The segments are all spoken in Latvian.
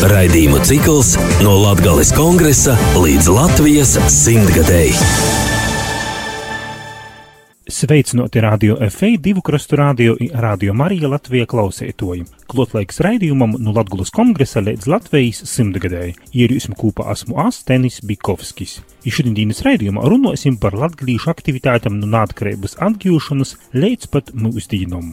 Raidījumu cikls no Latvijas kongresa līdz Latvijas simtgadēji. Sveicināti radio FA, divu krastu radio, radio Marija Latvija klausētoji. Klotlaiks raidījumam no Latgulas kongresa līdz Latvijas simtgadēji. Ierīsim kūpā esmu Astenis Bikovskis. Šodienas raidījumā runāsim par latgalīšu aktivitātēm no nātkarības atgūšanas līdz pat mūsdīnam.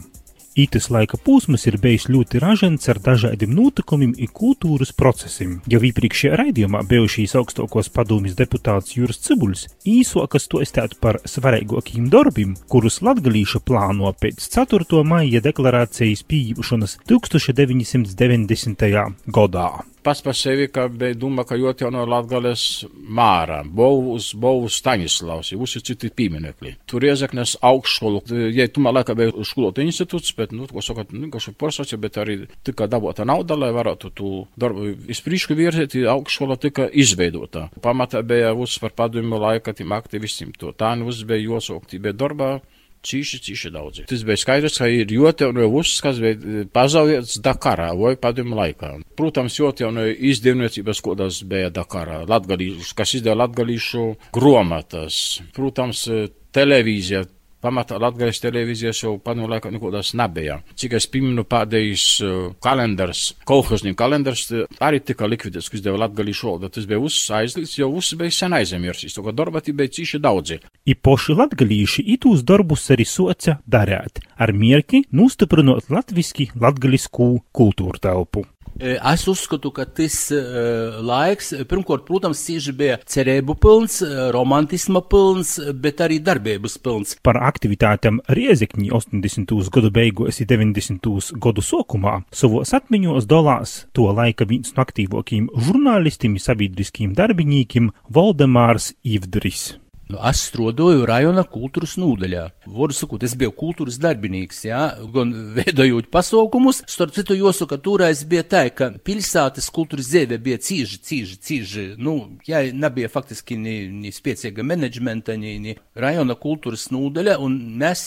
Ītas laika posms ir bijis ļoti ražants ar dažādiem notikumiem un kultūras procesiem. Jau iepriekšējā raidījumā bijušīs augstākos padomjas deputāts Juris Cibuļs īsokas to estētu par svarīgākiem darbiem, kurus latgalīša plāno pēc 4. maija deklarācijas pieņemšanas 1990. gadā pats par sevi, ka doma, ka ļoti jau no Latgales māra, Bovus, Bovus Staņislavs, visi citi pieminekļi. Tur iezaknes augšskolu, ja tumā laikā bija skolot institūts, bet, nu, ko sakot, nu, kas ir porsaci, bet arī tika dabota nauda, lai varētu tu darbu izpriekšu virzīt, augšskola tika izveidota. Pamatā bija uz par padomu laika tiem aktivistiem, to tā nu uz bija josokti, bet darbā cīši, cīši daudzi. Tas bija skaidrs, ka ir ļoti jau no uzskats, bet pazaudēts Dakarā vai padomu laikā. Protams, ļoti jau izdevniecības, kodas bija Dakarā, latgalīšu, kas izdeva latgalīšu gromatas. Protams, televīzija Pamatā Latvijas televīzijas jau padomu laikā nekādas nebija. Cik es paminu, pēdējais uh, kalendārs, kolhoznieku kalendārs, arī tika likvidēts, kas deva latgalīšu valodu. Tas bija uzs aizliegts, jo uzs bija sen aizmirsis. To, ka darba bija cīši daudzi. I poši latgalīši itūs darbus arī soca darēt, ar mierki nostiprinot latviski latgalisku kultūru telpu. Es uzskatu, ka tas uh, laiks, pirmkārt, protams, cīži bija cerību pilns, romantisma pilns, bet arī darbības pilns. Par aktivitātēm Riezikņi 80. gadu beigās un 90. gadu sākumā savos atmiņos dalās to laika viens no aktīvākajiem žurnālistiem, sabiedriskiem darbiniekiem Valdemārs Ivdris. Nu, es strādāju rajona kultūras nodaļā. Varu sakot, es biju kultūras darbinīgs, jā, gan veidojot pasaukumus. Starp citu, jāsaka, toreiz bija tā, ka pilsētas kultūras dzīve bija cīži, cīži, cīži. Nu, jā, nebija faktiski ni, ni spēcīga menedžmenta, ni, ni rajona kultūras nodaļa, un mēs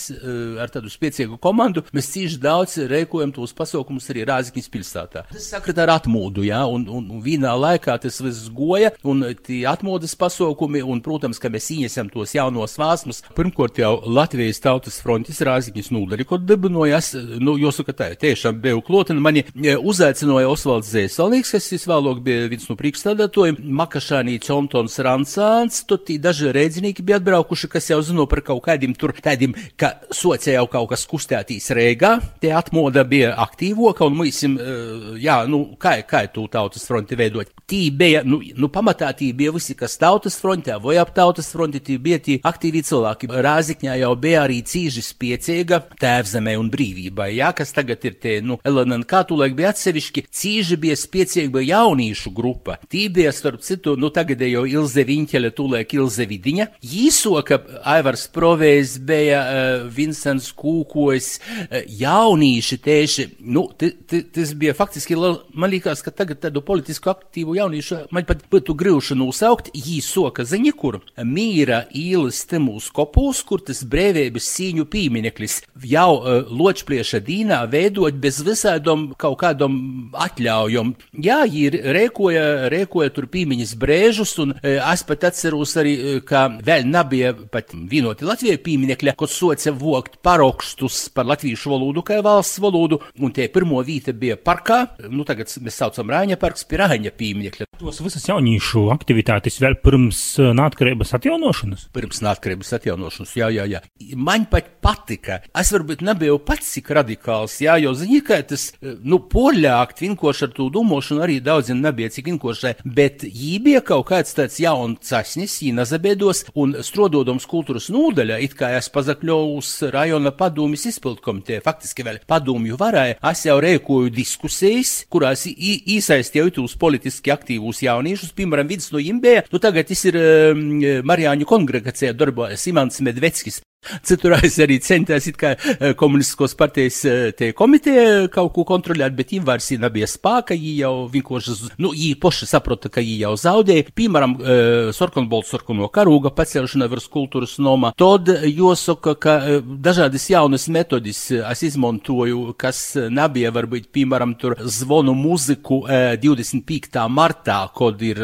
ar tādu spēcīgu komandu, mēs cīži daudz reikojam tos pasaukumus arī Rāzikņas pilsētā. Tas sakrita ar atmodu, jā, un, un, un vienā laikā tas viss goja, un tie atmodas pasaukumi, un, protams, ka mēs ienesam tos jaunos vāsmus. Pirmkārt jau Latvijas tautas frontis rāziņas nūdaļi, ko dibinojas, nu, jāsaka tā, tiešām bija klotini. Mani e, uzaicināja Osvalds Zēsalīgs, kas visvēlāk bija viens no priekšstādātojiem, Makašānī Čontons Rancāns, tur tī daži rēdzinieki bija atbraukuši, kas jau zino par kaut kādiem tur tādiem, ka sociē jau kaut kas kustētīs Rēgā, tie atmoda bija aktīvoka, un mūsim, e, jā, nu, kā, kā tu tautas fronti veidot. Tī bija, nu, nu pamatā tī bija visi, kas tautas frontē, vai ap tautas fronti tī bija tie aktīvi cilvēki. Rāzikņā jau bija arī cīži spiecīga tēvzemē un brīvībai, jā, kas tagad ir tie, nu, Elena, kā tu laik bija atsevišķi, cīži bija spiecīga jauniešu grupa. Tī bija, starp citu, nu, tagad jau Ilze Viņķele, tūlēk Ilze Vidiņa. Īsoka Aivars Provējs bija uh, Vincents Kūkojs, uh, jaunieši tieši, nu, tas bija faktiski, man liekas, ka tagad tādu politisku aktīvu jauniešu, man pat būtu grūši nosaukt, īsoka ziņa, kur mīra ir īles Timūs kopūs, kur tas brēvības cīņu pīmineklis jau uh, ločplieša dīnā veidot bez visādom kaut kādom atļaujom. Jā, ir rēkoja, rēkoja tur pīmiņas brēžus, un uh, es pat atceros arī, uh, ka vēl nebija pat vienoti Latvijai pīminekļa, ko soca vokt parokstus par latviešu valodu kā valsts valodu, un tie pirmo vīta bija parkā, nu tagad mēs saucam Rāņa parks pie Rāņa pīminekļa. Tos visas jauniešu aktivitātes vēl pirms atjaunošanas atjaunošanas? Pirms neatkarības atjaunošanas, jā, jā, jā. Man pat patika. Es varbūt nebiju pats tik radikāls, jā, jo zini, ka tas, nu, poļākt vinkoši ar to domāšanu arī daudziem nebija cik vinkošai, bet jī bija kaut kāds tāds jauns casnis, jī nazabēdos, un strododams kultūras nūdaļa, it kā es pazakļovus rajona padomjas izpildkomiteja, faktiski vēl padomju varēja, es jau rēkoju diskusijas, kurās īsaistīju tos politiski aktīvus jauniešus, piemēram, vidus no Imbēja, nu tagad tas ir um, Marijāņu kongregācijā darbojas Imants Medveckis. Citurreiz arī centās it kā eh, komunistiskos partijas eh, te komiteja kaut ko kontrolēt, bet viņam vairs nebija spēka, viņi jau vienkārši, nu, viņi poši saprota, ka viņi jau zaudēja. Piemēram, eh, Sorkonbolts sarkano karūga pacelšana virs kultūras noma. Tad jāsaka, ka dažādas jaunas metodis es izmantoju, kas nebija varbūt, piemēram, tur zvonu muziku 25. martā, kad ir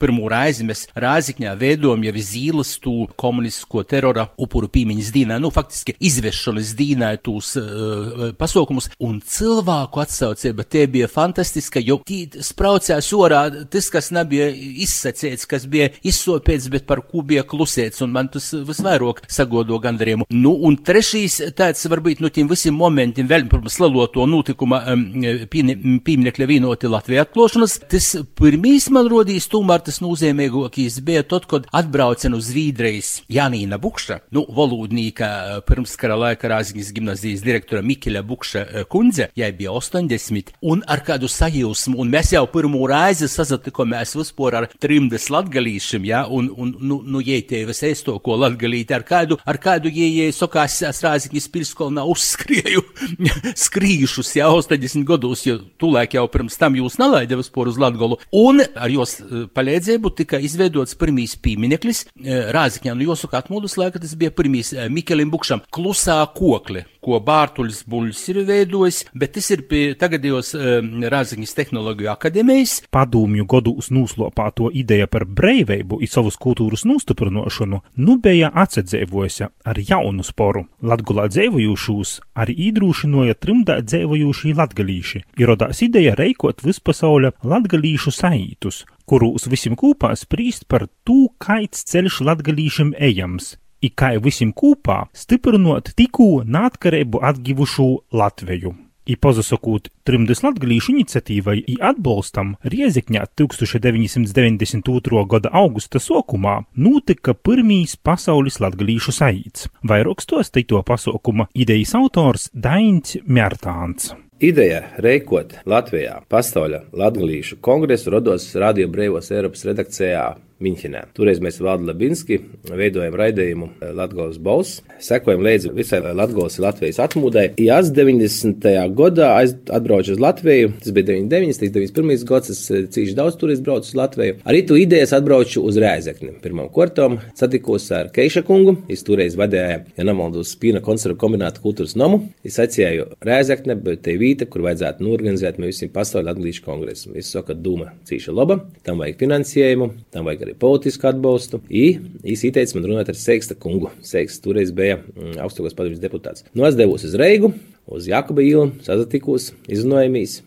pirmo reizi mēs Rāzikņā veidojam jau zīles tū komunistisko terora upuru pīmiņu piemiņas dīnai, nu, faktiski izvešanas dīnai tūs uh, pasaukumus, un cilvēku atsaucība tie bija fantastiska, jo tī spraucās orā tas, kas nebija izsacēts, kas bija izsopēts, bet par ko bija klusēts, un man tas visvairāk sagodo gandarījumu. Nu, un trešīs tāds varbūt no tiem visiem momentiem, vēl, protams, leloto notikuma um, pieminekļa vienoti Latvijā atklāšanas, tas pirmīs man rodīs, tomēr tas nozīmīgākais bija tad, kad atbrauca no Zviedrijas Janīna Bukša, nu, valoda valodnīka eh, pirmskara laika Rāzņas gimnazijas direktora Mikeļa Bukša eh, kundze, jai bija 80, un ar kādu sajūsmu, un mēs jau pirmo reizi sazatikāmies vispār ar trimdes latgalīšiem, ja, un, un, nu, nu, jētēvis es to, ko latgalīti, ar kādu, ar kādu jējai sokās Rāzņas pilskolnā uzskrieju, skrījušus, ja, 80 gados, jo tūlēk jau pirms tam jūs nalaida vispār uz Latgolu, un ar jos eh, palīdzību tika izveidots pirmīs piemineklis Rāzņā, nu, jāsaka, atmodus laika tas bija pirmīs Mikelim Bukšam klusā kokli, ko Bārtuļs Buļs ir veidojis, bet tas ir pie tagadījos um, Rāziņas tehnoloģiju akadēmijas. Padūmju godūs nūslopāto ideja par breiveibu i savus kultūras nostiprinošanu nu bija atsedzēvojusi ar jaunu sporu. Latgulā dzēvojušūs arī īdrūšinoja trimdā dzēvojušī latgalīši. Irodās ideja reikot vispasauļa latgalīšu saītus, kurūs visiem kopā sprīst par tū, kaits ceļš latgalīšiem ejams, i kā visiem kopā stiprinot tikko nātkarību atgivušu Latviju. I pozasakūt trimdas latgalīšu iniciatīvai i atbalstam Riezikņā 1992. gada augusta sokumā notika pirmīs pasaules latgalīšu saīts. Vairāk stostai to pasaukuma idejas autors Dains Mērtāns. Ideja reikot Latvijā pasaules latgalīšu kongresu rodos Radio Brīvos Eiropas redakcijā Miņķinē. Toreiz mēs Valdu Labinski veidojam raidījumu eh, Latgales Bols, sekojam līdzi visai Latgales Latvijas atmūdai. Jās 90. gadā atbraucu uz Latviju, tas bija 99. līdz 91. gads, es eh, cīši daudz turistu braucu uz Latviju. Arī tu idejas atbraucu uz Rēzekni. Pirmām kārtām satikos ar Keiša kungu, es toreiz vadīju, ja nemaldos, Spīna konservu kombinātu kultūras nomu. Es atsēju Rēzekne, bet te vīta, kur vajadzētu norganizēt mēs visiem pasaules atglīšu kongresu. Es saku, ka doma cīša laba, tam vajag finansējumu, tam vajag arī politisku atbalstu. Īsi ieteica man runāt ar Seiksta kungu. Seiksta toreiz bija mm, augstākās padomjas deputāts. Nu, es devos uz Reigu, uz Jakuba ielu, sazatikos, izrunājamies,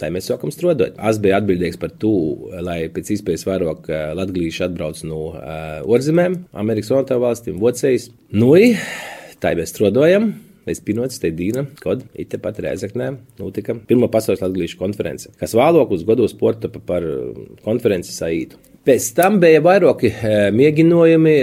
tā mēs sākam strādāt. Es biju atbildīgs par to, lai pēc iespējas vairāk eh, latgalīši atbrauc no uh, ārzemēm, Amerikas Savienotām valstīm, Vocējas. Nu, tā mēs strādājam. Mēs pienācām pie Dīna, kad it pat Rēzaknē notika pirmā pasaules latviešu konference, kas vēlāk uz godu sporta par konferenci saītu. Pēc tam bija vairāki eh, mēģinājumi,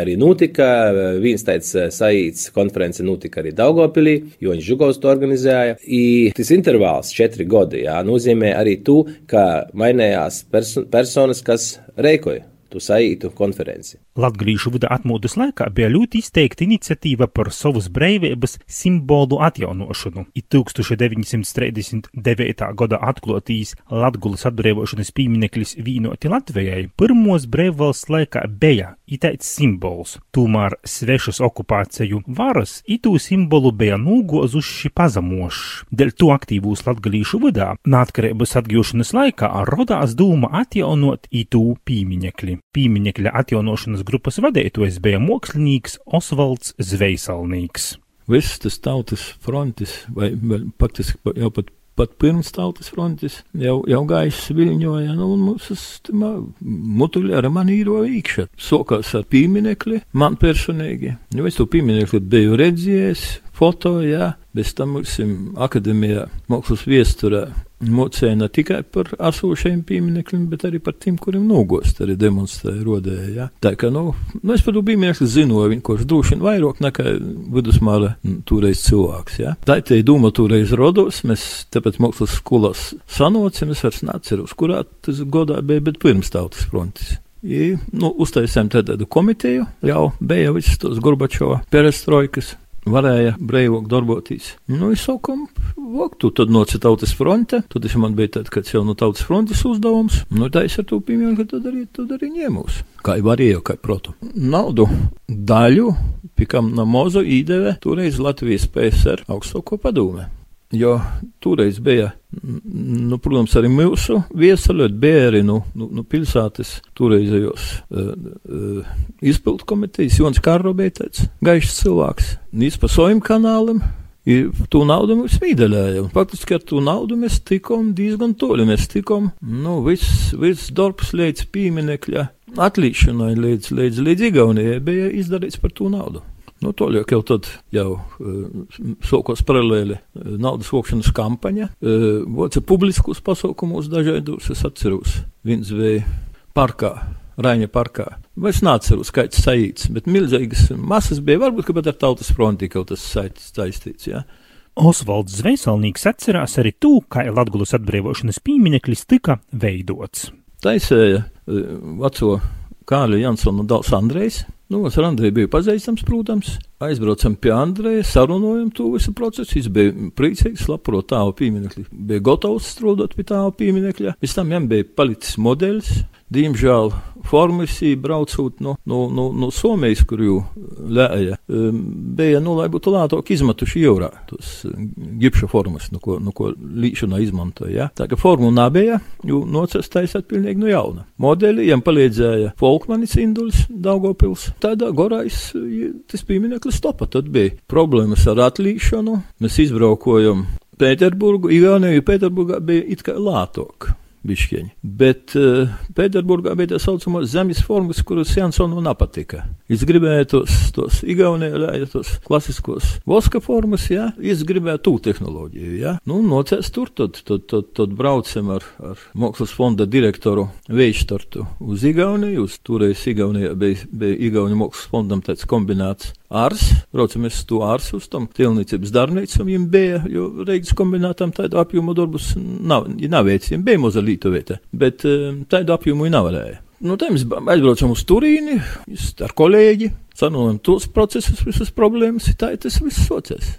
arī notika. Eh, viens tāds eh, saīts konference notika arī Daugopilī, jo viņš Žugovs to organizēja. I tas intervāls četri gadi, jā, nozīmē arī to, ka mainījās perso personas, kas reikoja tu saītu konferenci. Latgrīšu vida atmodas laikā bija ļoti izteikta iniciatīva par savas breivības simbolu atjaunošanu. I 1939. gada atklotīs Latgulas atbrīvošanas piemineklis vīnoti Latvijai pirmos breivvalsts laikā bija itaids simbols. Tomēr svešas okupāciju varas itū simbolu bija nūgozuši pazamošs. Dēļ to aktīvūs latgalīšu vidā nātkarības atgūšanas laikā rodās dūma atjaunot itū pieminekli. Pīmiņekļa atjaunošanas grupas vadītājs bija mākslinieks Osvalds Zveisalnīgs. Viss tas tautas frontis, vai, faktiski jau pat pat pirms tautas frontes jau, jau gaiss viļņoja, nu, un mums mutuļi ar mani īro īkšā. Sokās ar pīminekli, man personīgi. Nu, es to pīminekli biju redzējis, foto, jā, bez tam mums akadēmijā mākslas viesturā mocēja ne tikai par esošajiem pieminekļiem, bet arī par tiem, kuriem nogost arī demonstrēja rodēja. Ja? Tā kā, nu, nu es par to pieminekli zinoju, viņš kurš droši vien vairāk nekā vidusmāra toreiz cilvēks. Ja? Tā te doma toreiz rodos, mēs tāpēc mākslas skolās sanocim, es vairs neatceros, kurā tas godā bija, bet pirms tautas frontis. I, nu, uztaisījām tādu komiteju, jau bija visas tos Gorbačova perestroikas, varēja brīvāk darboties. Nu, es saukam, vaktu, tad noci tautas fronte, tad es man bija tāds, kad jau no tautas frontes uzdevums, nu, tā es ar to piemēru, ka tad arī, tad arī ņēmūs. Kā varēja, kā protu. Naudu daļu, pikam na mozu īdeve, toreiz Latvijas PSR augstāko padome. Jo toreiz bija, nu, protams, arī mūsu viesaļot, arī nu, nu, nu pilsētas toreizējos uh, uh, izpildu komitejas. Jons tāds gaišs cilvēks. Nīc pa saviem kanāliem. Ir to naudu mēs vīdelējam. Faktiski ar to naudu mēs tikām diezgan toļi. Mēs tikām, nu, viss, viss darbs līdz pieminekļa atlīšanai, līdz, līdz, līdz Igaunijai bija izdarīts par to naudu. Nu, Toļāk jau tad jau uh, sākos paralēli uh, naudas vokšanas kampaņa. Uh, Voca publiskus pasaukumus dažādos, es atceros, viens bija parkā. Raņa parkā. Es neatceros, kāds saīts, bet milzīgas masas bija. Varbūt, ka pat ar tautas fronti kaut tas saistīts. Ja? Osvalds Zveisalnīgs atcerās arī to, kā Latgulas atbrīvošanas piemineklis tika veidots. Taisēja veco Kāļa Jansona dēls Andrejs, Nu, es ar Andreju biju pazīstams, protams. Aizbraucam pie Andreja, sarunājam to visu procesu. Viņš bija priecīgs, labprot tālu pieminekli. Bija gatavs strādāt pie tālu pieminekļa. Pēc tam viņam bija palicis modelis. Diemžēl formisī braucot no, no, no, no Somijas, kur jau lēja, um, bija, nu, lai būtu lētāk izmetuši jūrā tos gipša formas, no ko, no ko līšanā izmantoja. Ja? Tā kā formu nebija, jo nocēs taisāt pilnīgi no jauna. Modeli jam palīdzēja Folkmanis Induls Daugopils. Tādā gorājs tas piemineklis stopa. Tad bija problēmas ar atlīšanu. Mēs izbraukojam Pēterburgu, Igauniju, Pēterburgā bija it kā lētāk bišķiņi. Bet uh, Pēterburgā bija tā saucamā zemes formas, kuras Jansonam nepatika. Es gribēju tos, tos Igaunijā, tos klasiskos voska formas, jā, es gribēju tū tehnoloģiju, jā. Nu, nocēs tur, tad, tad, tad, tad braucam ar, ar Mākslas fonda direktoru Veištartu uz Igauniju, uz toreiz Igaunijā bija, bija Igaunija Mākslas fondam tāds kombināts ārs, braucamies uz to ārsu, uz tam tilnīcības darbnīcu, un viņiem bija, jo Reigas kombinātam tādu apjomu darbus nav, nav veicis, viņiem bija moza Lītovieta, bet um, tādu apjomu viņi nevarēja. Nu, tā mēs aizbraucam uz Turīni ar kolēģi, sanojam tos procesus, visas problēmas, tā ir tas viss socies.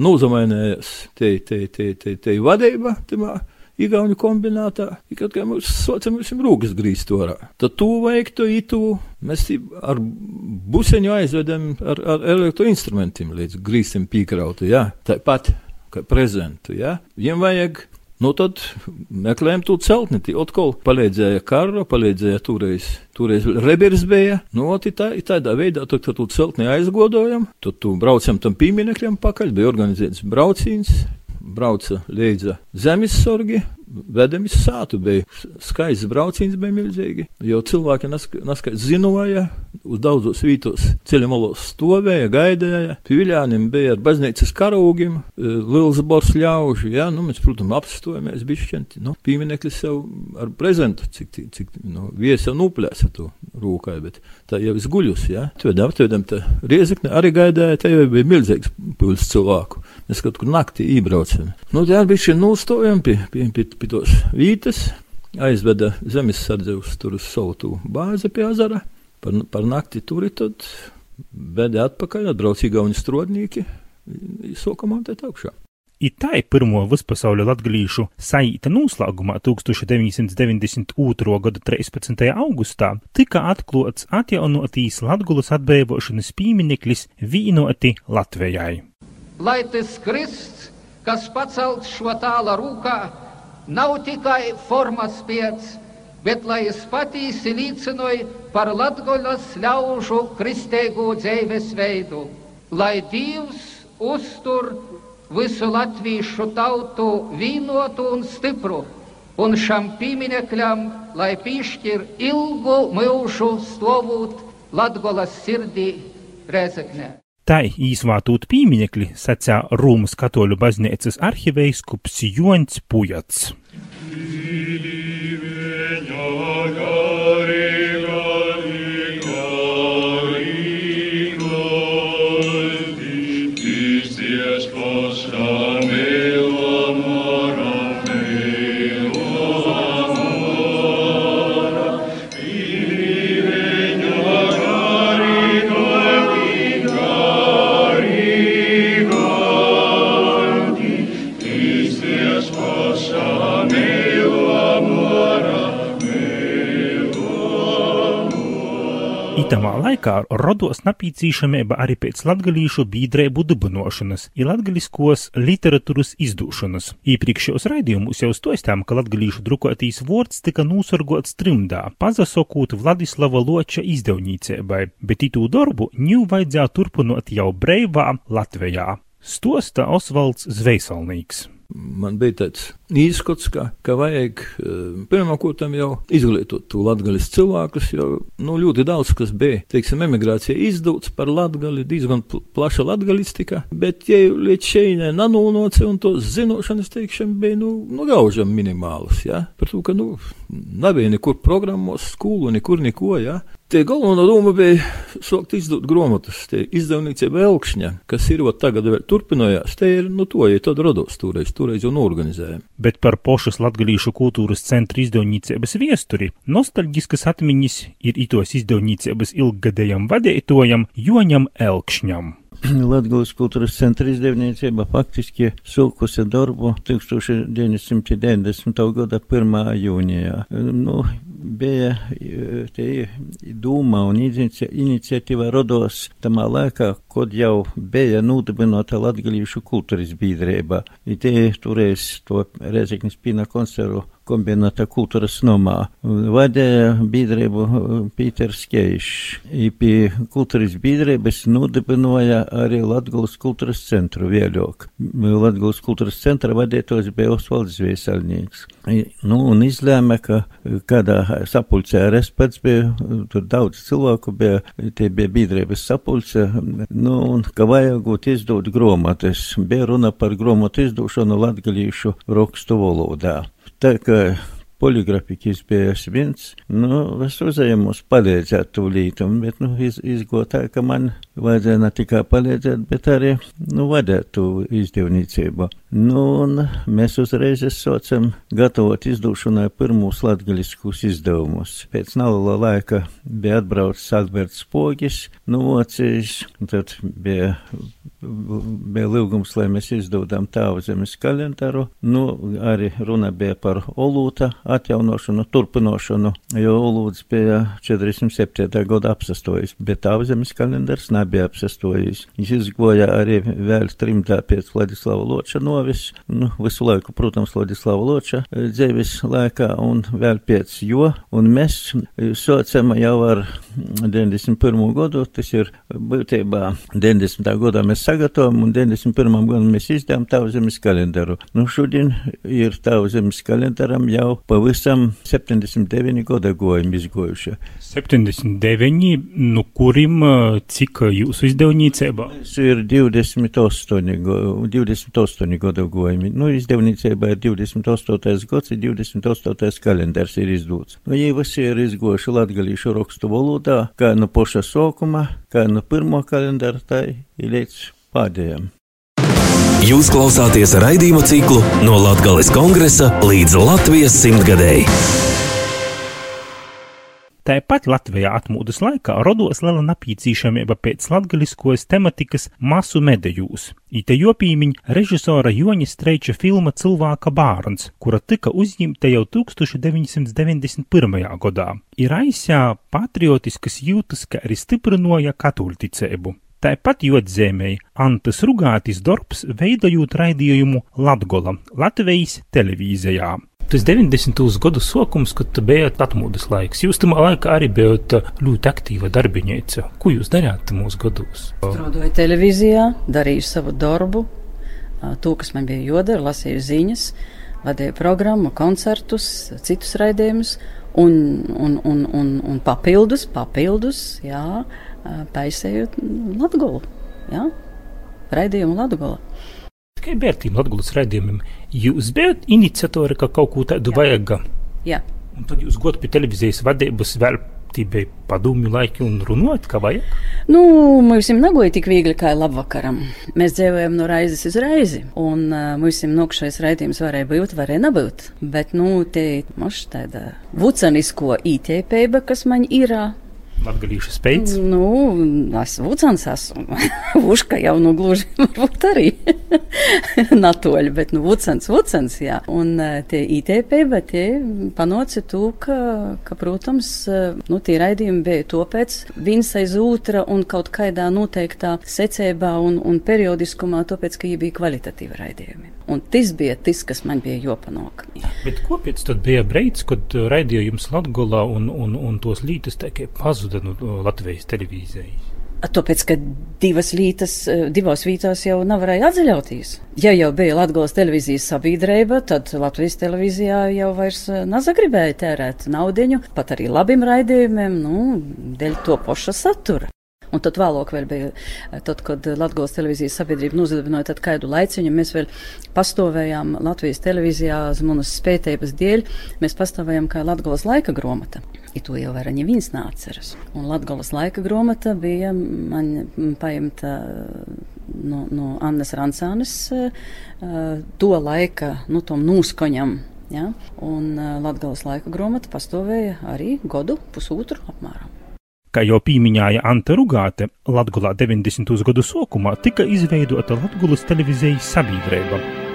Nu, uzamainējās te, te, te, te, te vadība, timā. Igaunu kombinātā, kad mēs saucam, mēs esam rūgas grīzt orā. Tad tu to itu, mēs ar buseņu aizvedam ar, ar elektroinstrumentiem līdz grīstam pīkrautu, jā, tāpat kā prezentu, jā. Viņiem vajag Nu, tad meklējām to celtni. Atkal palīdzēja kara, palīdzēja toreiz, toreiz rebers bija. Nu, tā, tādā veidā, tad, kad to celtni aizgodojam, tad tu braucam tam pieminekļam pakaļ, bija organizēts brauciens, brauca līdzi zemessorgi, vedamies sātu. Bija skaists brauciens, bija milzīgi. Jo cilvēki neskaidrs zināja, uz daudzos vītos ceļa malos stovēja, gaidīja. Pīļānim bija ar baznīcas karūgiem, e, liels bors ļaužu. Ja? Nu, mēs, protams, apstojamies bišķenti. Nu, piemineklis jau ar prezentu, cik, cik nu, viesi jau nuplēsa to rūkai, bet tā jau es guļus. Ja? Tvedam, tvedam, tā riezekne arī gaidīja, te jau bija milzīgs pils cilvēku. Mēs kaut kur naktī iebraucam. Nu, tā bija šī nūstojuma pie, pie, pie, pie tos vītas, aizveda zemesardze uz tur uz savu bāzi pie azara. Par, par nakti tur ir tad veda atpakaļ, atbrauc Igauni strodnieki, soka montēt augšā. Itai pirmo vispasauļu latgalīšu saīta noslēgumā 1992. gada 13. augustā tika atklāts atjaunotīs Latgulas atbrīvošanas piemineklis vīnoti Latvijai. Lai tas Krists, kas pacelts šo tāla rūkā, nav tikai formas pēc, bet lai es patīsi līdzinoju par Latgoļas ļaužu kristēgu dzīves veidu, lai Dievs uztur visu latviešu tautu vīnotu un stipru, un šam pieminekļam, lai piešķir ilgu mūžu stāvot Latgolas sirdī Rezeknē. Tai īsvātūt pieminekļi sacā Rūmas katoļu baznīcas arhiveiskops Jons Pujats. Amen. Itamā laikā rodos napīcīšamība arī pēc latgalīšu bīdrēbu dibinošanas, ir latgaliskos literatūras izdūšanas. Īpriekšējos raidījumus jau stostām, ka latgalīšu drukotīs vords tika nūsorgots trimdā, pazasokūt Vladislava Loča izdevnīcēbai, bet itū darbu ņū vajadzēja turpinot jau breivā Latvijā. Stosta Osvalds Zveisalnīgs. Man bija tāds īskots, ka, ka vajag eh, pirmkārt jau izglītot to latgaļas cilvēkus, jo nu, ļoti daudz kas bija. Teiksim, emigrācija izdūts par latgali, diezgan plaša latgalistika, bet ja līdz šeit nanūnoci un to zinošanas, teiksim, bija nu, nu gaužam minimālas, ja? par to, ka nu, nebija nekur programmos, skolu, nekur neko, ja? Tie galvenā doma bija sākt izdot grāmatas. Tie izdevniecība Elkšņa, kas ir vēl tagad vēl turpinājās, te ir, nu, to, ja tad rados toreiz, toreiz jau norganizējām. Bet par pošas latgalīšu kultūras centra izdevniecības viesturi nostalģiskas atmiņas ir itos izdevniecības ilggadējam vadētojam Joņam Elkšņam. Latvijas kultūras centra izdevniecība faktiski sūkusi darbu 1990. gada 1. jūnijā. Nu, bija te dūma un iniciatīva rodos tamā laikā, kad jau bija nodibināta latgalīšu kultūras biedrība. Te turēs to Rezeknis Pīna koncertu kombinēta kultūras nomā. Vadīja biedrību Pīters Keišs. Pie kultūras biedrības nodibināja arī Latgulas kultūras centru vēļok. Latgulas kultūras centra vadītājs bija Osvalds Viesaļnieks. Nu, un izlēma, ka kādā sapulcē arī es pats biju, tur daudz cilvēku bija, tie bija biedrības sapulce, nu, un ka vajagot izdot gromates. Bija runa par gromatu izdošanu latgalīšu rakstu valodā. Tā kā poligrafikas bija viens, nu, es uzēju mums palīdzēt tūlītum, bet, nu, iz, izgot tā, ka man vajadzēja ne tikai palīdzēt, bet arī, nu, vadēt tu izdevniecību. Nu, un mēs uzreiz sācam gatavot izdūšanai pirmos latgaļiskus izdevumus. Pēc neliela laika bija atbraucis Alberts Pogis, nu, vocīs, tad bija bija lūgums, lai mēs izdodam tāvu zemes kalendāru. Nu, arī runa bija par olūta atjaunošanu, turpinošanu, jo olūds bija 47. gada apsastojis, bet tāvu zemes kalendārs nebija apsastojis. Viņš izgoja arī vēl trimdā pēc Vladislava Loča novis, nu, visu laiku, protams, Vladislava Loča dzīves laikā un vēl pēc jo, un mēs socam jau ar 91. gadu, tas ir būtībā 90. gadā mēs sagatavojam, un 91. gadam mēs izdevām Tauzemes kalendāru. Nu, šodien ir Tauzemes kalendāram jau pavisam 79 gada gojumi izgojuši. 79, nu kurim cik jūsu izdevniecībā? Tas ir 28, 28 gada gojumi. Nu, izdevniecībā ir 28. gads, ir 28. kalendārs ir izdots. Nu, ja visi ir izgojuši latgalīšu rakstu valodā, kā no poša sokuma, kā no pirmo kalendāra, tā ir līdz pēdējiem. Jūs klausāties raidījumu ciklu no Latvijas kongresa līdz Latvijas simtgadēji. Tāpat Latvijā atmūdas laikā rodos liela napīcīšamība pēc latgaliskos tematikas masu medējūs. Ite jopīmiņ režisora Joņa Streiča filma Cilvēka bārns, kura tika uzņemta jau 1991. gadā. Ir aizsā patriotiskas jūtas, ka arī stiprinoja katoļticību. Tāpat jodzēmēji Antas Rugātis darbs veidojot raidījumu Latgola Latvijas televīzijā. Tas 90. gadu sākums, kad bijāt atmodas laiks. Jūs tam laikā arī bijāt ļoti aktīva darbinieca. Ko jūs darījāt mūsu gados? Strādāju televīzijā, darīju savu darbu, to, kas man bija jodara, lasīju ziņas, vadīju programmu, koncertus, citus raidījumus, un, un, un, un, un papildus, papildus, jā, taisēju Latgolu, jā, raidījumu Latgola. Tikai vērtību Latvijas raidījumiem. Jūs bijat iniciatori, ka kaut ko tādu vajag. Jā. Un tad jūs godat pie televīzijas vadības vēl tībai padomju laiki un runāt, kā vajag? Nu, mums negoja tik viegli kā labvakaram. Mēs dzīvojam no raizes uz reizi, un uh, mums nokšais raidījums varēja būt, varēja nebūt. Bet, nu, te maš tāda vucanisko ītēpēba, kas man ir. Latgalīšu spējas? Nu, es vucans esmu. Uška jau nu gluži varbūt arī natoļi, bet nu vucans, vucans, jā. Un eh, tie ITP, bet tie panoca to, ka, ka, protams, eh, nu, tie raidījumi bija to pēc viens aiz otra un kaut kādā noteiktā secībā un, un periodiskumā, tāpēc, ka viņi bija kvalitatīvi raidījumi. Un tas bija tas, kas man bija jopanāk. Bet kāpēc tad bija brīdis, kad raidījums Latgolā un, un, un tos lītas tikai pazuda no Latvijas televīzijas? Tāpēc, ka divas lītas, divās vītās jau nevarēja atzaļauties. Ja jau bija Latvijas televīzijas sabiedrība, tad Latvijas televīzijā jau vairs nezagribēja tērēt naudiņu, pat arī labiem raidījumiem, nu, dēļ to paša satura. Un tad vēlāk vēl bija, tad, kad Latvijas televīzijas sabiedrība nozadināja tad kādu laiciņu, mēs vēl pastāvējām Latvijas televīzijā uz manas spētības dēļ, mēs pastāvējām kā Latvijas laika gromata. I to jau vairs neviens neatceras. Un Latvijas laika gromata bija man paimta no, no Annas Rancānes to laika, nu, tom nūskoņam. Ja? Un Latvijas laika gromata pastāvēja arī godu pusotru apmēram. Kā jau pieminēja Anta Rugāte, Latvijā 90. gadu sākumā tika izveidota Latvijas televīzijas sabiedrība.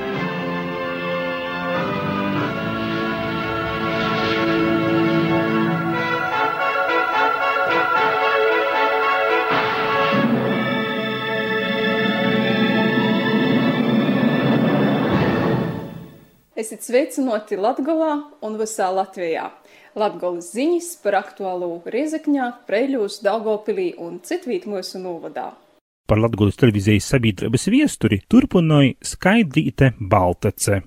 Esiet sveicināti Latvijā un visā Latvijā! Latgolas ziņas par aktuālo Riezekņā, Preļūs, Daugopilī un citvīt mūsu novadā. Par Latgolas televīzijas sabiedrības viesturi turpināja Skaidrīte Baltace.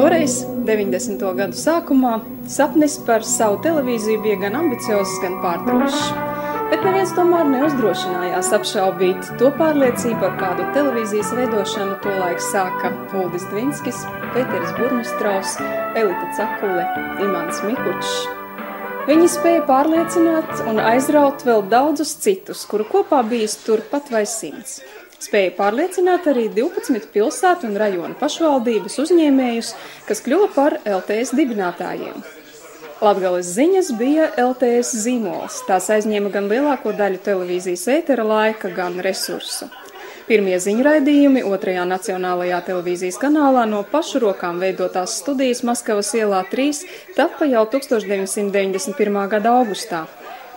Toreiz, 90. gadu sākumā, sapnis par savu televīziju bija gan ambiciozs, gan pārdrošs. Bet neviens tomēr neuzdrošinājās apšaubīt to pārliecību, ar kādu televīzijas veidošanu tolaik sāka Uldis Dvinskis, Pēteris Burmistraus, Elita Cakule, Imants Mikučs. Viņi spēja pārliecināt un aizraut vēl daudzus citus, kuru kopā bijis turpat vai simts. Spēja pārliecināt arī 12 pilsētu un rajonu pašvaldības uzņēmējus, kas kļuva par LTS dibinātājiem. Latgales ziņas bija LTS zīmols. Tās aizņēma gan lielāko daļu televīzijas ētera laika, gan resursu. Pirmie ziņraidījumi otrajā nacionālajā televīzijas kanālā no pašu rokām veidotās studijas Maskavas ielā 3 tapa jau 1991. gada augustā.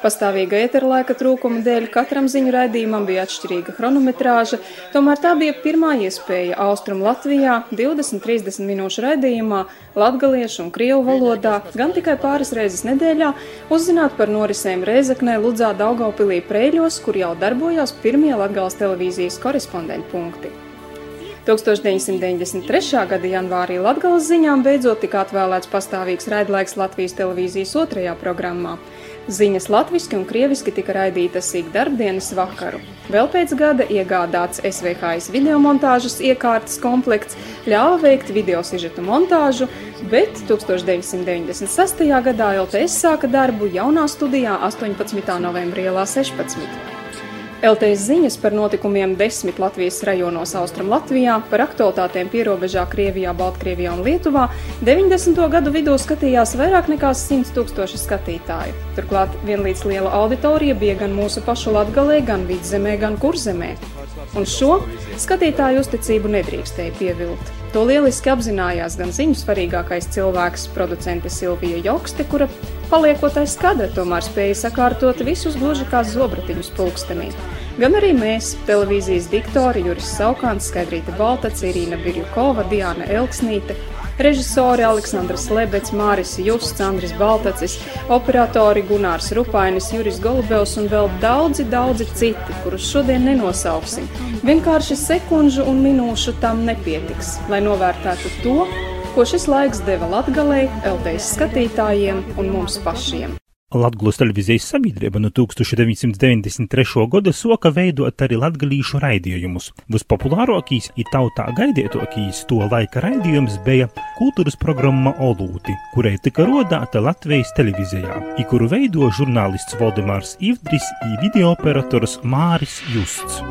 Pastāvīga ēterlaika trūkuma dēļ katram ziņu raidījumam bija atšķirīga chronometrāža, tomēr tā bija pirmā iespēja Austrum Latvijā 20-30 minūšu raidījumā latgaliešu un krievu valodā gan tikai pāris reizes nedēļā uzzināt par norisēm Reizeknē, Ludzā, Daugaupilī, Prēļos, kur jau darbojās pirmie Latgales televīzijas korespondeņu punkti. 1993. gada janvārī Latgales ziņām beidzot tika atvēlēts pastāvīgs raidlaiks Latvijas televīzijas otrajā programmā. Ziņas latviski un krieviski tika raidītas ik darbdienas vakaru. Vēl pēc gada iegādāts SVHS videomontāžas iekārtas komplekts ļāva veikt video sižetu montāžu, bet 1996. gadā LTS sāka darbu jaunā studijā 18. novembrī ielā 16. LTS ziņas par notikumiem desmit Latvijas rajonos Austrum Latvijā, par aktualitātēm pierobežā Krievijā, Baltkrievijā un Lietuvā 90. gadu vidū skatījās vairāk nekā 100 tūkstoši skatītāju. Turklāt vienlīdz liela auditorija bija gan mūsu pašu latgalē, gan vidzemē, gan kurzemē. Un šo skatītāju uzticību nedrīkstēja pievilt. To lieliski apzinājās gan ziņu svarīgākais cilvēks, producente Silvija Jokste, kura paliekot aiz skadra, tomēr spēja sakārtot visus gluži kā zobratiņus pulkstenī. Gan arī mēs, televīzijas diktori Juris Saukāns, Skaidrīta Baltac, Irīna Birjukova, Diana Elksnīte, režisori Aleksandrs Lebets, Māris Justs, Andris Baltacis, operatori Gunārs Rupainis, Juris Golubevs un vēl daudzi, daudzi citi, kurus šodien nenosauksim. Vienkārši sekundžu un minūšu tam nepietiks, lai novērtētu to, ko šis laiks deva Latgalei, LTS skatītājiem un mums pašiem. Latvijas televīzijas sabiedrība no 1993. gada soka veidot arī latgalīšu raidījumus. Vispopulārākīs ir tautā gaidītākīs to laika raidījums bija kultūras programma Olūti, kurai tika rodāta Latvijas televīzijā, i kuru veido žurnālists Valdemārs Ivdris un video operators Māris Justs.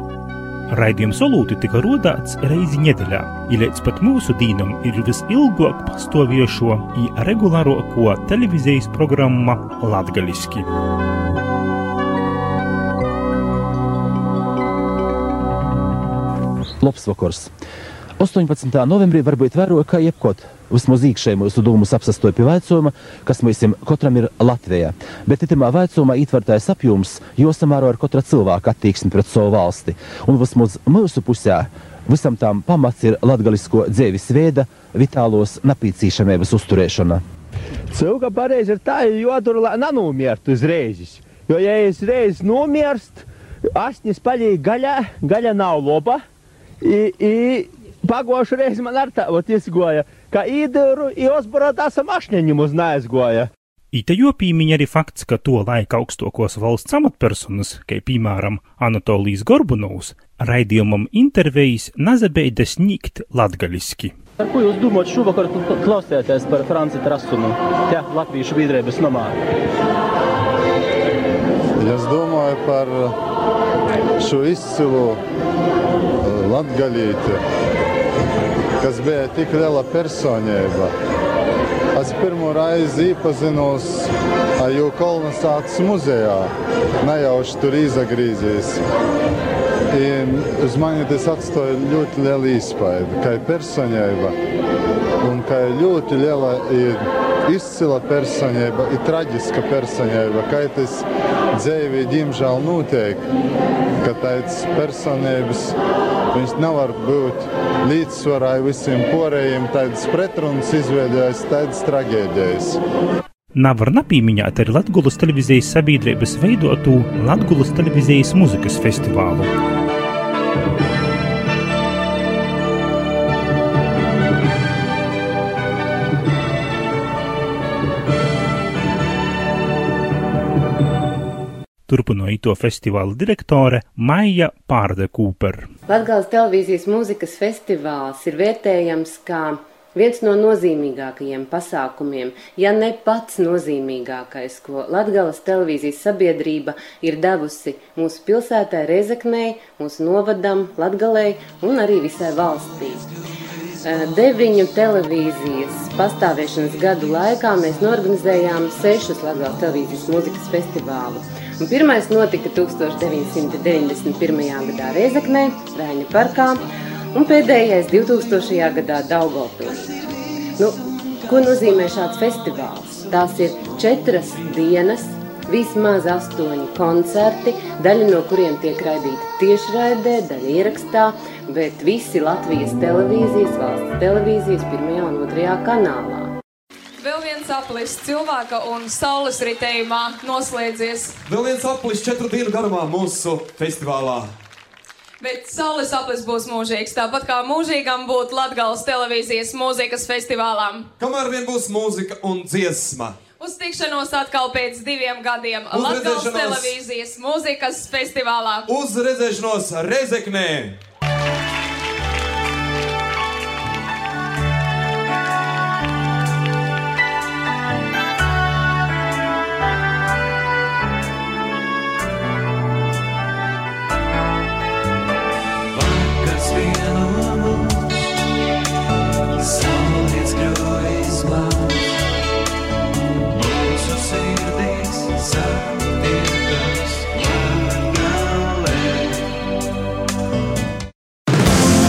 Raidījums solūti tika rodāts reizi nedēļā, ja līdz pat mūsu dīnam ir visilgāk pastāvjošo un regulārāko televīzijas programma Latgaliski. Labs vakars! 18. novembrī varbūt vēroja, kā jebkot. Vismaz īkšēji mūsu dūmus apsastoja pie veicojuma, kas mums katram ir Latvijā. Bet itamā veicojumā ietvertais apjoms josamēro ar katra cilvēka attieksmi pret savu valsti. Un vismaz mūsu pusē visam tām pamats ir latgalisko dzēvis veida vitālos napīcīšamības uzturēšana. Cilvēka pareizi ir tā, jo tur nenomiertu uzreiz. Jo, ja es reiz nomirst, asnis paliek gaļā, gaļa nav laba. I, i, Pagošu reizi man ar tā, ot izgoja, ka īdēru i osborot esam ašņaņim uz neaizgoja. Ite jopīmiņa arī fakts, ka to laika augstākos valsts amatpersonas, kā piemēram Anatolijas Gorbunovs, raidījumam intervijas nazabēja sniegt latgaliski. Ar ko jūs domājat šovakar klausēties par Franci Trasunu, te Latviešu biedrības nomā? Es domāju par šo izcilu latgalīti, kas bija tik liela personība. Es pirmo reizi iepazinos ar viņu kolonizācijas muzejā, nejauši tur izagrīzījis. Un uz mani tas atstāja ļoti lielu iespaidu, kā personība un kā ļoti liela izcila personība, ir traģiska personība, kā tas dzīvē, diemžēl, notiek, ka tādas personības nevar būt līdzsvarā visiem porējiem, tādas pretrunas izveidojas, tādas traģēdijas. Nevar napīmiņāt arī Latvijas televīzijas sabiedrības veidotu Latvijas televīzijas muzikas festivālu. Turpināja to festivāla direktore Maija Pārde Kūper. Latvijas televīzijas mūzikas festivāls ir vērtējams kā viens no nozīmīgākajiem pasākumiem, ja ne pats nozīmīgākais, ko Latvijas televīzijas sabiedrība ir devusi mūsu pilsētai, Rezeknei, mūsu novadam, Latgalei un arī visai valstī. Deviņu televīzijas pastāvēšanas gadu laikā mēs norganizējām sešus Latvijas televīzijas mūzikas festivālus. Pirmais notika 1991. gadā Reizeknē, Rēņa parkā, un pēdējais 2000. gadā Daugopilī. Nu, ko nozīmē šāds festivāls? Tās ir četras dienas, vismaz astoņi koncerti, daļa no kuriem tiek raidīta tiešraidē, daļa ierakstā, bet visi Latvijas televīzijas, valsts televīzijas pirmajā un otrajā kanālā. Viens aplis cilvēka un saules ritējumā noslēdzies. Vēl viens aplis četru dienu garumā mūsu festivālā. Bet saules aplis būs mūžīgs, tāpat kā mūžīgam būt Latgales televīzijas mūzikas festivālām. Kamēr vien būs mūzika un dziesma. Uz tikšanos atkal pēc diviem gadiem Latgales televīzijas mūzikas festivālā. Uz redzēšanos Rezeknē!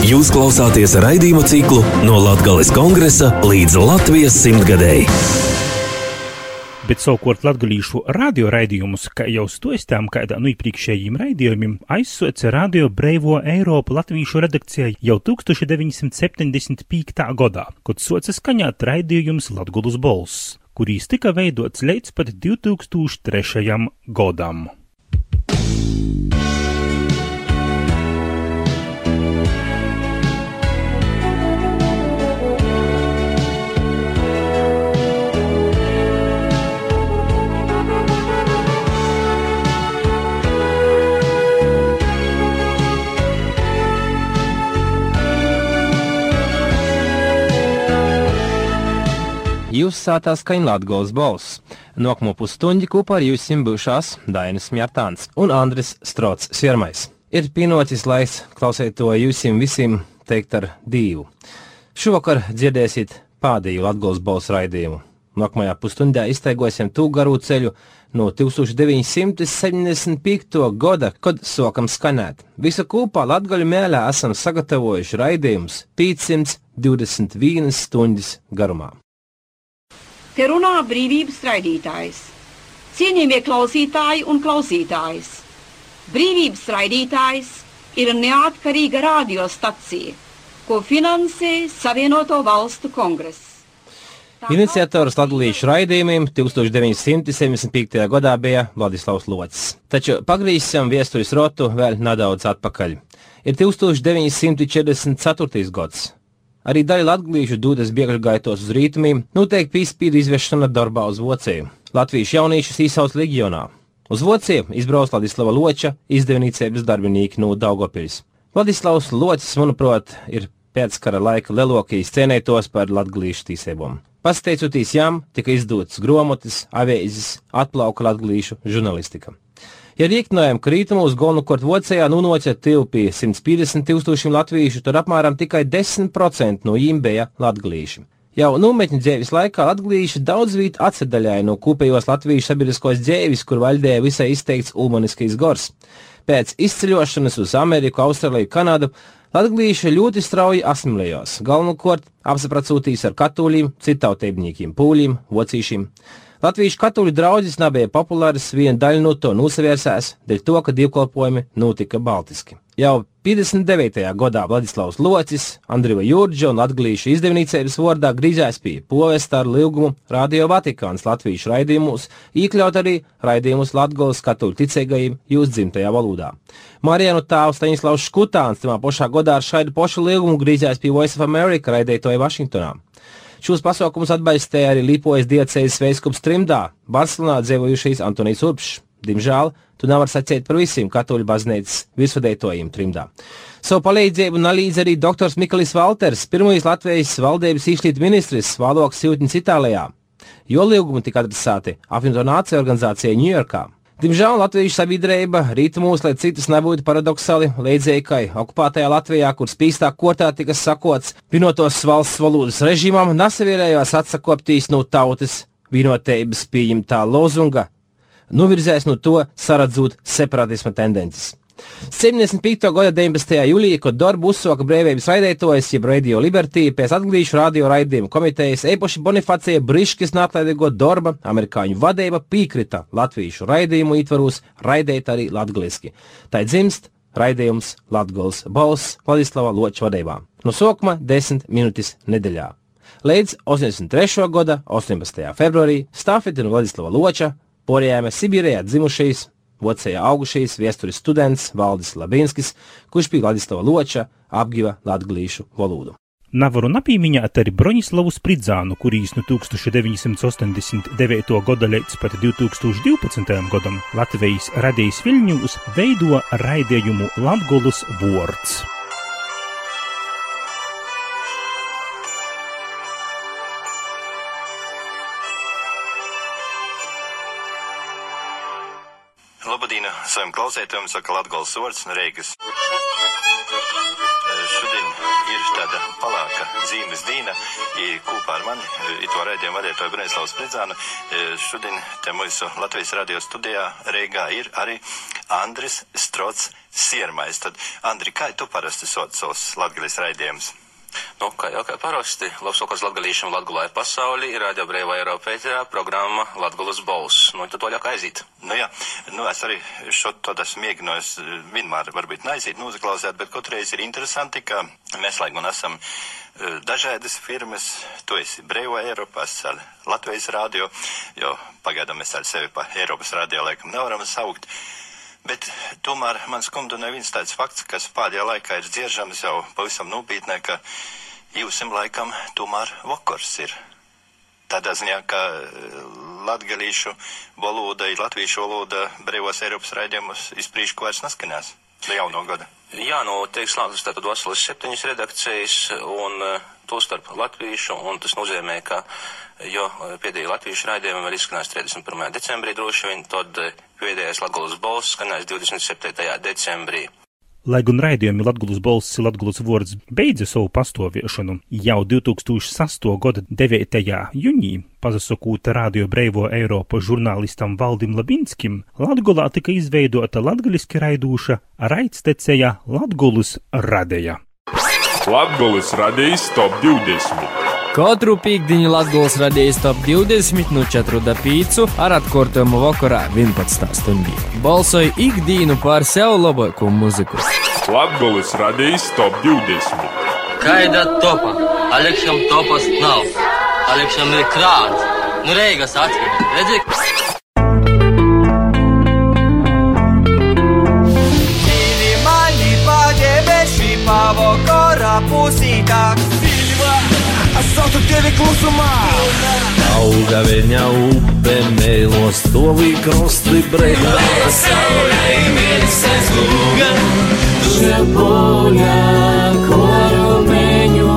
Jūs klausāties raidījuma ciklu no Latvijas kongresa līdz Latvijas simtgadēji. Bet savukārt latgadījušu radioraidījumus, kā jau stostām kādā no iepriekšējiem raidījumiem, aizsoca Radio Brīvo Eiropu latviešu redakcijai jau 1975. gadā, kad soca skaņāt raidījums Latgulas Bols, kurīs tika veidots līdz pat 2003. gadam. Jūs sātās Kaņlatgals balss. Nokmo pusstuņģi kopā ar jums būšās Dainis Mjārtāns un Andris Strots Siermais. Ir pienocis laiks klausīt to jums visiem teikt ar divu. Šovakar dzirdēsiet pēdējo Latgals balss raidījumu. Nākamajā pusstundā iztaigosim tū garu ceļu no 1975. gada, kad sākam skanēt. Visu kopā Latgaļu mēlē esam sagatavojuši raidījumus 521 stundas garumā. Te runā brīvības raidītājs. Cienījamie klausītāji un klausītājas! Brīvības raidītājs ir neatkarīga radiostacija, ko finansē Savienoto Valstu kongress. Iniciators Latvijas raidījumiem 1975. gadā bija Vladislavs Locis. Taču pagrīzsim viesturis rotu vēl nedaudz atpakaļ. Ir 1944. gads. Arī daļa latviešu dodas bēgļgaitos uz rītumiem, noteikti pīspīdu izvešana darbā uz vocēju. Latvijas jauniešus īsauc leģionā. Uz vociem izbrauc Vladislava Loča izdevniecības darbinieki no Daugopils. Vladislavs Locis, manuprāt, ir pēckara laika lielākais cienētos par latgalīšu tīsībām. Pasteicoties jām, tika izdotas grāmatas, avēzes, atplauka latgalīšu žurnālistika. Ja rīknojam krītumu uz galvenukort vocējā nunoķa tilpī 150 tūkstošiem latviešu, tad apmēram tikai 10% no viņiem bija latgalīši. Jau nometņu dzīves laikā latgalīši daudz vīt atsedaļāja no kopējos latviešu sabiedriskos dzīves, kur valdēja visai izteikts ulmaniskais gors. Pēc izceļošanas uz Ameriku, Austrāliju, Kanādu Latvieši ļoti strauji asimilējās, galvenokārt apsapracūtīs ar katoļiem, citautībniekiem, pūļiem, vocīšiem. Latviešu katoļu draugs nebija populārs, viena daļa no to nosavērsās, dēļ to, ka dievkalpojumi notika baltiski. Jau 59. gadā Vladislavs Locis, Andriva Jurģa un Latvijas izdevniecības vārdā griežās pie povesta ar ilgumu Radio Vatikāns Latvijas raidījumus, iekļaut arī raidījumus Latgolas katoļu ticīgajiem jūs dzimtajā valodā. Marijanu tāvs Staņislavs Škutāns tamā pašā gadā ar šādu pašu ilgumu griežās pie Voice of America raidītoja Vašingtonā. Šos pasaukumus atbalstīja arī Līpojas diecējas veiskums trimdā, Barcelonā dzīvojušais Antonijs Urbšs. Diemžēl tu nevari sacīt par visiem katoļu baznīcas virsvadētojiem trimdā. Savu palīdzību nalīdz arī doktors Mikalis Valters, pirmais Latvijas valdības īšļīt ministrs Valoks Jūtņas Itālijā. Jo līgumi tika adresēti apvienoto nāciju organizācijai Ņujorkā. Diemžēl Latvijas sabiedrība rītumos, lai citas nebūtu paradoxāli, līdzīgai okupētajā Latvijā, kur spīstā kortā tika sakots vienotos valsts valodas režīmam, nesavierējās atsakoptīs no tautas vienotības pieņemtā lozunga novirzējis no to, saradzot separātisma tendences. 75. gada 19. jūlijā, kad darbu uzsāka brīvības raidītājs, jeb Radio Liberty, pēc atgriežu radio raidījuma komitejas īpaši Bonifācija Briškis nāklēdīgo darba amerikāņu vadība piekrita latviešu raidījumu ietvaros raidīt arī latgliski. Tā dzimst raidījums Latgals balss Vladislava Loča vadībā. No sākuma 10 minūtes nedēļā. Līdz 83. gada 18. februārī Stafeti un Vladislava Loča Porjēme Sibīrijā dzimušais, vocējā augušais viesturis students Valdis Labinskis, kurš bija Ladislava Loča, apgiva latgalīšu valodu. Navaru napīmiņāt arī Broņislavu Spridzānu, kurīs no 1989. gada līdz pat 2012. gadam Latvijas radījis Viļņūs veido raidījumu Latgolus Vords. Labdien, saviem klausētājiem saka Latgals Sorts no Reigas. Šodien ir tāda palāka zīmes dīna, i kopā ar mani, i to raidījumu vadītāju Brenislavas Pridzānu. Šodien te mūsu Latvijas radio studijā Reigā ir arī Andris Strots Siermais. Tad, Andri, kā tu parasti sauc savus latgaļas raidījumus? Nu, kā jau kā parasti, labs vakars latgalīšiem Latgulē pasaulī, Radio Brīvā Eiropā ēterā programma Latgulas Bols. Nu, tad to ļāk aiziet. Nu jā, nu es arī šo to esmu mēģinājis vienmēr varbūt neaiziet, noklausīt, bet kotreiz ir interesanti, ka mēs laikam esam uh, dažādas firmas, tu esi Brīvā Eiropā, ar Latvijas radio, jo pagaidām mēs ar sevi pa Eiropas radio laikam nevaram saukt. Bet tomēr man skumdina viens tāds fakts, kas pēdējā laikā ir dzieržams jau pavisam nopietnē, ka jūsim laikam tomēr vakars ir. Tādā ziņā, ka latgalīšu valoda, latviešu valoda brīvos Eiropas raidījumus izprīšku vairs neskanās. Jauno gada. Jā, nu, tiek slēgtas tātad veselas septiņas redakcijas, un to starp latviešu, un tas nozīmē, ka, jo pēdējie latviešu raidījumi vēl izskanēs 31. decembrī droši vien, tad pēdējais Latgulas balss skanēs 27. decembrī. Lai gan raidījumi Latvijas balss Latvijas vārds beidza savu pastāvēšanu jau 2008. gada 9. jūnijā, pazasakūta Radio Breivo Eiropa žurnālistam Valdim Labinskim, Latgolā tika izveidota latgaliski raidūša raidsteceja Latgulas radeja. Latgulas radījis top 20. Katru piekdienu Latvijas radījis top 20 no 4,5 ar atkārtojumu vakarā 11. stundī. Balsoja ikdienu par sev labāko muziku. Latvijas radījis top 20. Kaida topa? Alekšam topas nav. Alekšam ir krāts. Nu reigas atver. Redzi? Pavokora pusītāk. Saucu tevi klusumā! Auga viņa upe, mēlos stovī krosti brega. Pasaulē mirses lūga, Šepoļa koru meņu.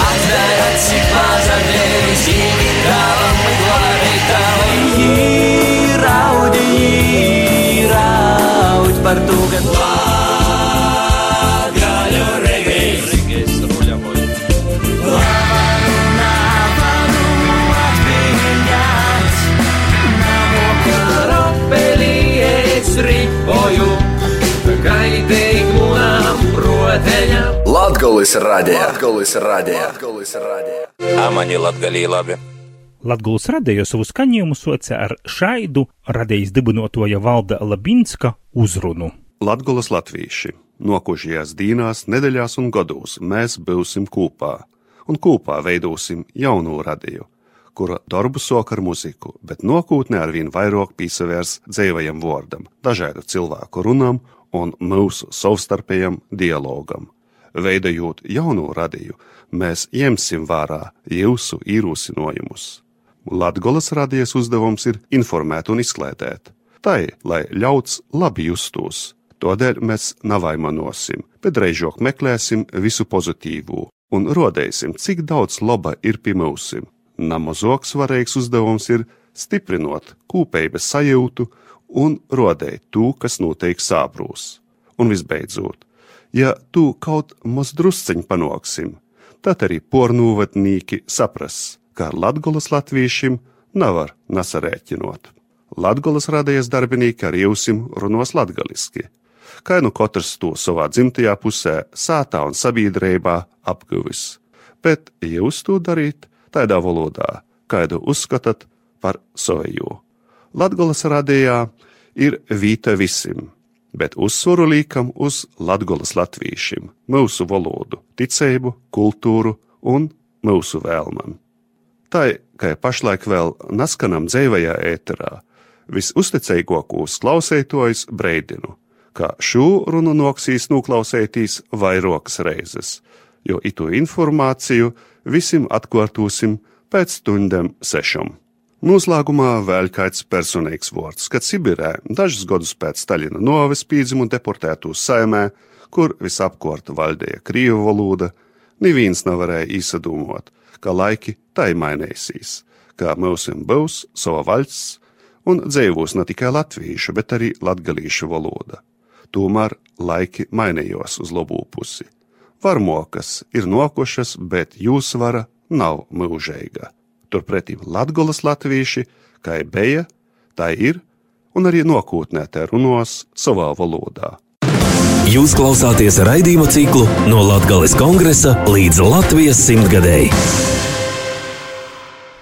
atvēra cik maza devis, īvi tālam, glābi tālam. Īraudi, īraud par to, ka Gaļu Latgolis radija. Latgolis radija. Latgolis radija. Amani latgalī labi. Latgulas radējo savu skaņojumu soca ar šaidu radējas dibinotoja valda Labinska uzrunu. Latgulas latvīši, nokušajās dīnās, nedēļās un gados mēs būsim kopā, un kopā veidosim jaunu radiju, kura darbu sok ar muziku, bet nākotnē ar vien vairāk piesavērs dzīvajam vārdam, dažādu cilvēku runām un mūsu savstarpējam dialogam. Veidojot jaunu radiju, mēs ņemsim vērā jūsu ierosinājumus. Latvijas radijas uzdevums ir informēt un izklētēt. Tai, lai ļauts labi justos, tādēļ mēs navaimanosim, bet reizāk meklēsim visu pozitīvo un rodēsim, cik daudz laba ir pie mūsim. Namazok svarīgs uzdevums ir stiprinot kopības sajūtu un rodēt to, kas notiek sābrūs. Un visbeidzot, ja tu kaut maz drusciņ panāksim, tad arī pornūvatnīki sapras, ka ar latgulas latviešiem nevar nasarēķinot. Latgulas radījies darbinieki ar jūsim runos latgaliski, kā nu katrs to savā dzimtajā pusē, sātā un sabiedrībā apguvis, bet jūs to darīt tādā valodā, kādu uzskatāt par savējo. Latgulas radījā ir vīta visiem, bet uzsvaru liekam uz latgulas latviešiem, mūsu valodu, ticību, kultūru un mūsu vēlmam. Tā, kā pašlaik vēl naskanam dzīvajā ēterā, visuzticīgākos klausētojus breidinu, ka šo runu noksīs noklausētīs vairākas reizes, jo itu informāciju visiem atkārtosim pēc stundām sešam. Noslēgumā vēl kāds personīgs vārds, kad Sibirē dažus gadus pēc Staļina noves pīdzimu deportētu uz saimē, kur visapkārt valdīja krievu valoda, neviens nevarēja īsadūmot, ka laiki tai mainīsīs, ka mūsim būs sava valsts un dzīvos ne tikai latviešu, bet arī latgalīšu valoda. Tomēr laiki mainījos uz labo pusi. Varmokas ir nokošas, bet jūs vara nav mūžīga. Turpretī latgolas latvieši, kā bija, tā ir, un arī nākotnē te runos savā valodā. Jūs klausāties raidījuma ciklu no Latvijas kongresa līdz Latvijas simtgadēji.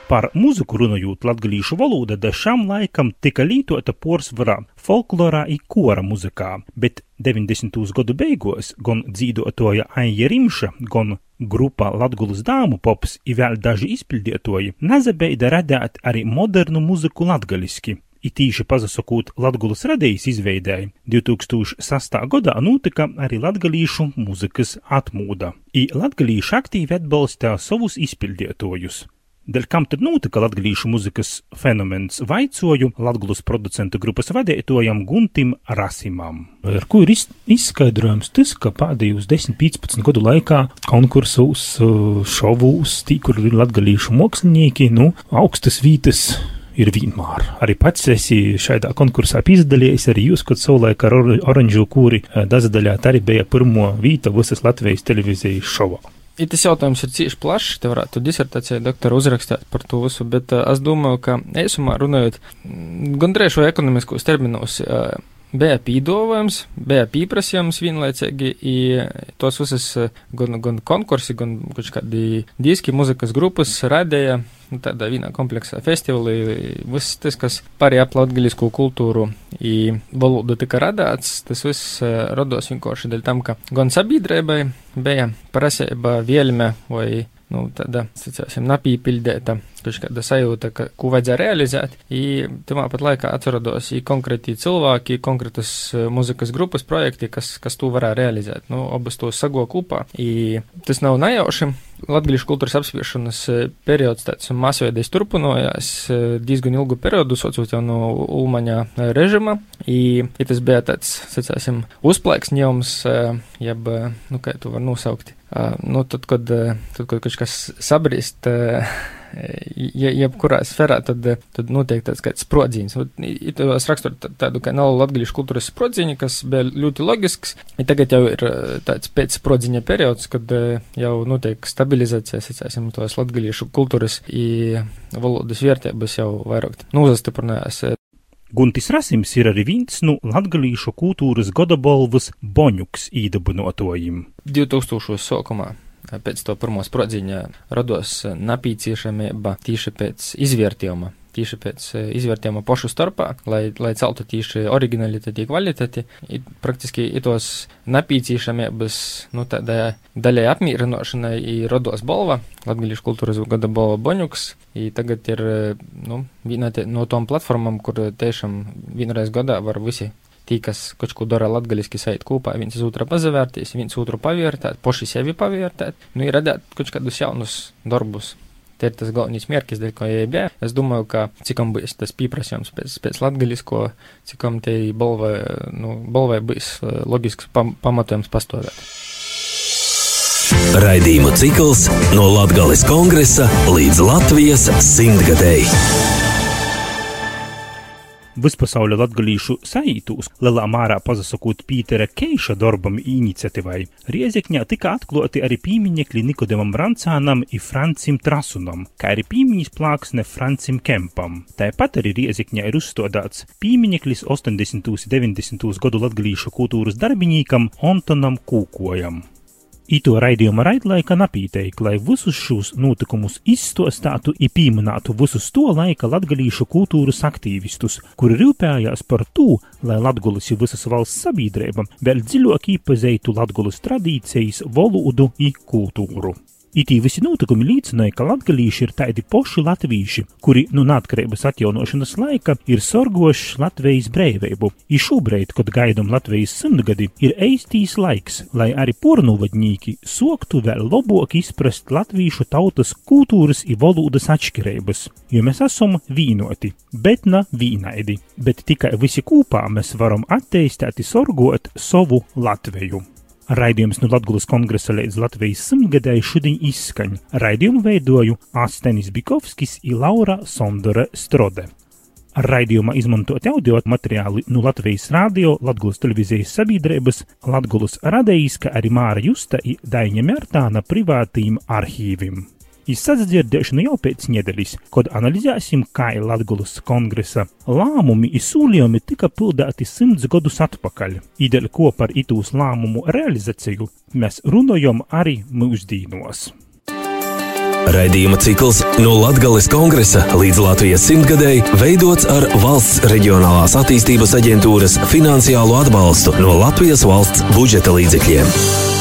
Par mūziku runājot latviešu valoda dažām laikam tika lietota porcelāna, folklorā un kora muzikā, bet 90. gadu beigās gan dzīvotoja Aija Rimša, gan grupa Latvijas dāmu pops un vēl daži izpildītoji nezabeida radīt arī modernu muziku latgaliski. It īši pazasakot Latvijas radijas izveidēji, 2006. gadā notika arī latgalīšu muzikas atmūda, i latgalīši aktīvi atbalstīja savus izpildītojus. Dēļ kam tad notika latgalīšu muzikas fenomens, vaicoju Latvijas producentu grupas vadītājam Guntim Rasimam. Ar ko ir iz, izskaidrojams tas, ka pēdējos 10-15 gadu laikā konkursos, šovūs, tī, kur ir latgalīšu mākslinieki, nu, augstas vītas ir vienmēr. Arī pats esi šajā konkursā piedalījies, arī jūs, kad savulaik ar or oranžu kūri dazadaļāt arī bija pirmo vīta visas Latvijas televīzijas šovā. Ja tas jautājums ir cieši plašs, te varētu disertācijā doktora uzrakstīt par to visu, bet uh, es domāju, ka eisumā runājot gan drēšo ekonomiskos terminos, uh, bija pīdolojums, bija pieprasījums vienlaicīgi, i tos visas gan, gan konkursi, gan kādi diski, muzikas grupas radīja tādā vienā kompleksā festivālī. Viss tas, kas pārēj ap latgaļisku kultūru i valodu tika radāts, tas viss rados vienkārši dēļ tam, ka gan sabiedrībai bija prasība vielme vai nu, tāda, sacāsim, napīpildēta, kāda sajūta, ka, ko vajadzēja realizēt, i tamā pat laikā atrodos i konkrēti cilvēki, konkrētas muzikas grupas projekti, kas, kas to varēja realizēt. Nu, abas to sago kopā, tas nav nejauši. Latvijas kultūras apspiešanas periods tāds masveidais turpinājās diezgan ilgu periodu, saucot jau no Ulmaņa režima, i, i tas bija tāds, sacāsim, uzplaiksņojums, jeb, nu, kā tu var nosaukt, nu, tad, kad, tad, kad kaut kas sabrīst, uh, ja, jebkurā sferā, tad, tad notiek tāds kāds sprodziņš. Es raksturu tādu kā nav latgaļušu kultūras sprodziņu, kas bija ļoti loģisks. Ja tagad jau ir tāds pēc sprodziņa periods, kad jau notiek stabilizācija, sacēsim, tos latgaļušu kultūras i valodas vērtības jau vairāk uzastiprinājās. Guntis Rasims ir arī viens no nu latgalīšu kultūras godabalvas boņuks īdabinotojiem. 2000. sākumā pēc to pirmo sprodziņa rados napīciešamība tīši pēc izvērtījuma tieši pēc izvērtējuma pašu starpā, lai, lai celtu tieši originalitāti, kvalitāti. I, praktiski tos napīcīšamības, nu, tādā daļai apmierinošanai ir rodos balva, Latgalīšu kultūras gada balva Boņuks. I tagad ir, nu, viena no tom platformām, kur tiešām vienreiz gadā var visi tie, kas kaut ko dara latgaliski, sait kopā, viens otru pazavērtīs, viens otru pavērtēt, paši sevi pavērtēt, nu, ir radīt kaut kādus jaunus darbus. Te ir tas galvenais mērķis, dēļ ko EIB. Es domāju, ka cikam būs tas pieprasījums pēc, pēc latgaļisko, cikam te balvai, nu, balvai būs loģisks pam pamatojums pastāvēt. Raidījumu cikls no Latgales kongresa līdz Latvijas simtgadēji. Vispasauļa latgalīšu saītūs, lielā mārā pazasakot Pītera Keiša darbam iniciatīvai, Riezekņā tika atklāti arī pīmiņekļi Nikodemam Rancānam i Francim Trasunam, kā arī pīmiņas plāksne Francim Kempam. Tāpat arī Riezekņā ir uzstādāts pīmiņeklis 80. un 90. gadu latgalīšu kultūras darbinīkam Antonam Kūkojam. Ito raidījuma raidlaika napīteik, lai visus šos notikumus izstostātu i pīmanātu visus to laika latgalīšu kultūras aktīvistus, kuri rūpējās par to, lai Latgulis i visas valsts sabiedrība vēl dziļāk īpazeitu Latgulis tradīcijas, valodu i kultūru. Itī visi notikumi liecināja, ka latgalīši ir tādi poši latvīši, kuri no nu, neatkarības atjaunošanas laika ir sorgoši Latvijas brīvību. I šobrīd, kad gaidām Latvijas simtgadi, ir eistīs laiks, lai arī pornuvadņīki soktu vēl labāk izprast latvīšu tautas kultūras i valodas atšķirības, jo mēs esam vīnoti, bet ne vīnaidi, bet tikai visi kopā mēs varam attīstīt, sorgot savu Latviju. Raidījums no Latvijas kongresa līdz Latvijas simtgadēji šodien izskaņ. Raidījumu veidoju Astenis Bikovskis un Laura Sondore Strode. Raidījumā izmantot audio materiāli no Latvijas Rādio, Latvijas televīzijas sabiedrības, Latvijas radījis, kā arī Māra Justa un Daņa Mērtāna privātīm arhīvim. Izsadzirdēšana jau pēc nedēļas, kad analizēsim, kā Latvijas kongresa lēmumi un sūlījumi tika pildīti simts gadus atpakaļ. Ideja, ko par itūs lēmumu realizāciju mēs runājam arī mūsdienos. Raidījuma cikls no Latvijas kongresa līdz Latvijas simtgadēji veidots ar valsts reģionālās attīstības aģentūras finansiālo atbalstu no Latvijas valsts budžeta līdzekļiem.